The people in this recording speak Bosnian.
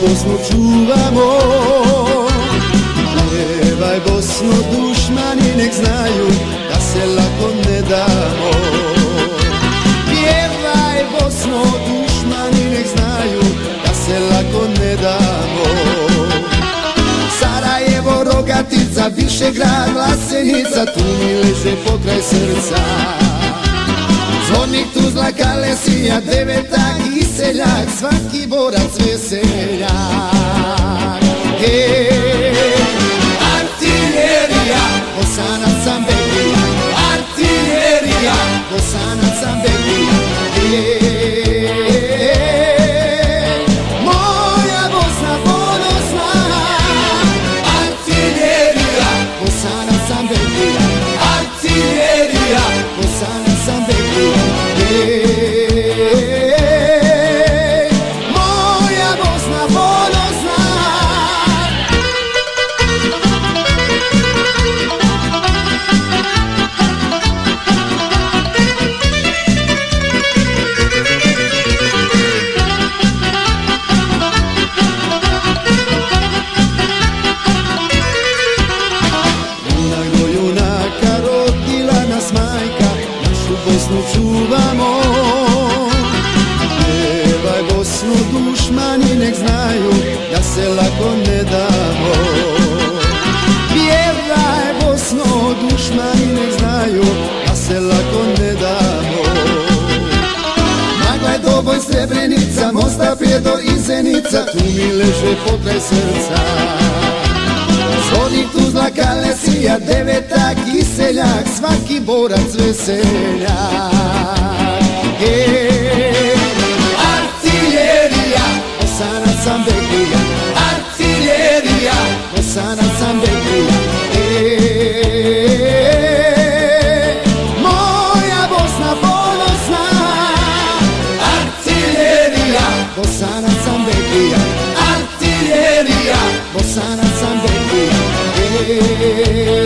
Bosnu čuvamo Pjevaj Bosno dušmani nek znaju da se lako ne damo Pjevaj Bosno dušmani nek znaju da se lako ne damo Sarajevo, Rogatica, Više grad, Vlasenica Tu mi leže pokraj srca Zvornik, Tuzla, Kalesija, Deveta i Seljak Svaki borac vesel čuvamo Pjevaj Bosnu dušmani nek znaju da se lako ne damo Pjevaj Bosno dušmani nek znaju da se lako ne damo Magla je doboj Srebrenica, mosta prije do Izenica Tu mi leže pokraj srca Zvonik Tuzla Kalesija, deveta kiseljak, svaki borac veseljak. Hey. Artiljerija, osana sam veklija, artiljerija, osana sam e, Moja Bosna ponosna, artiljerija, osana ser.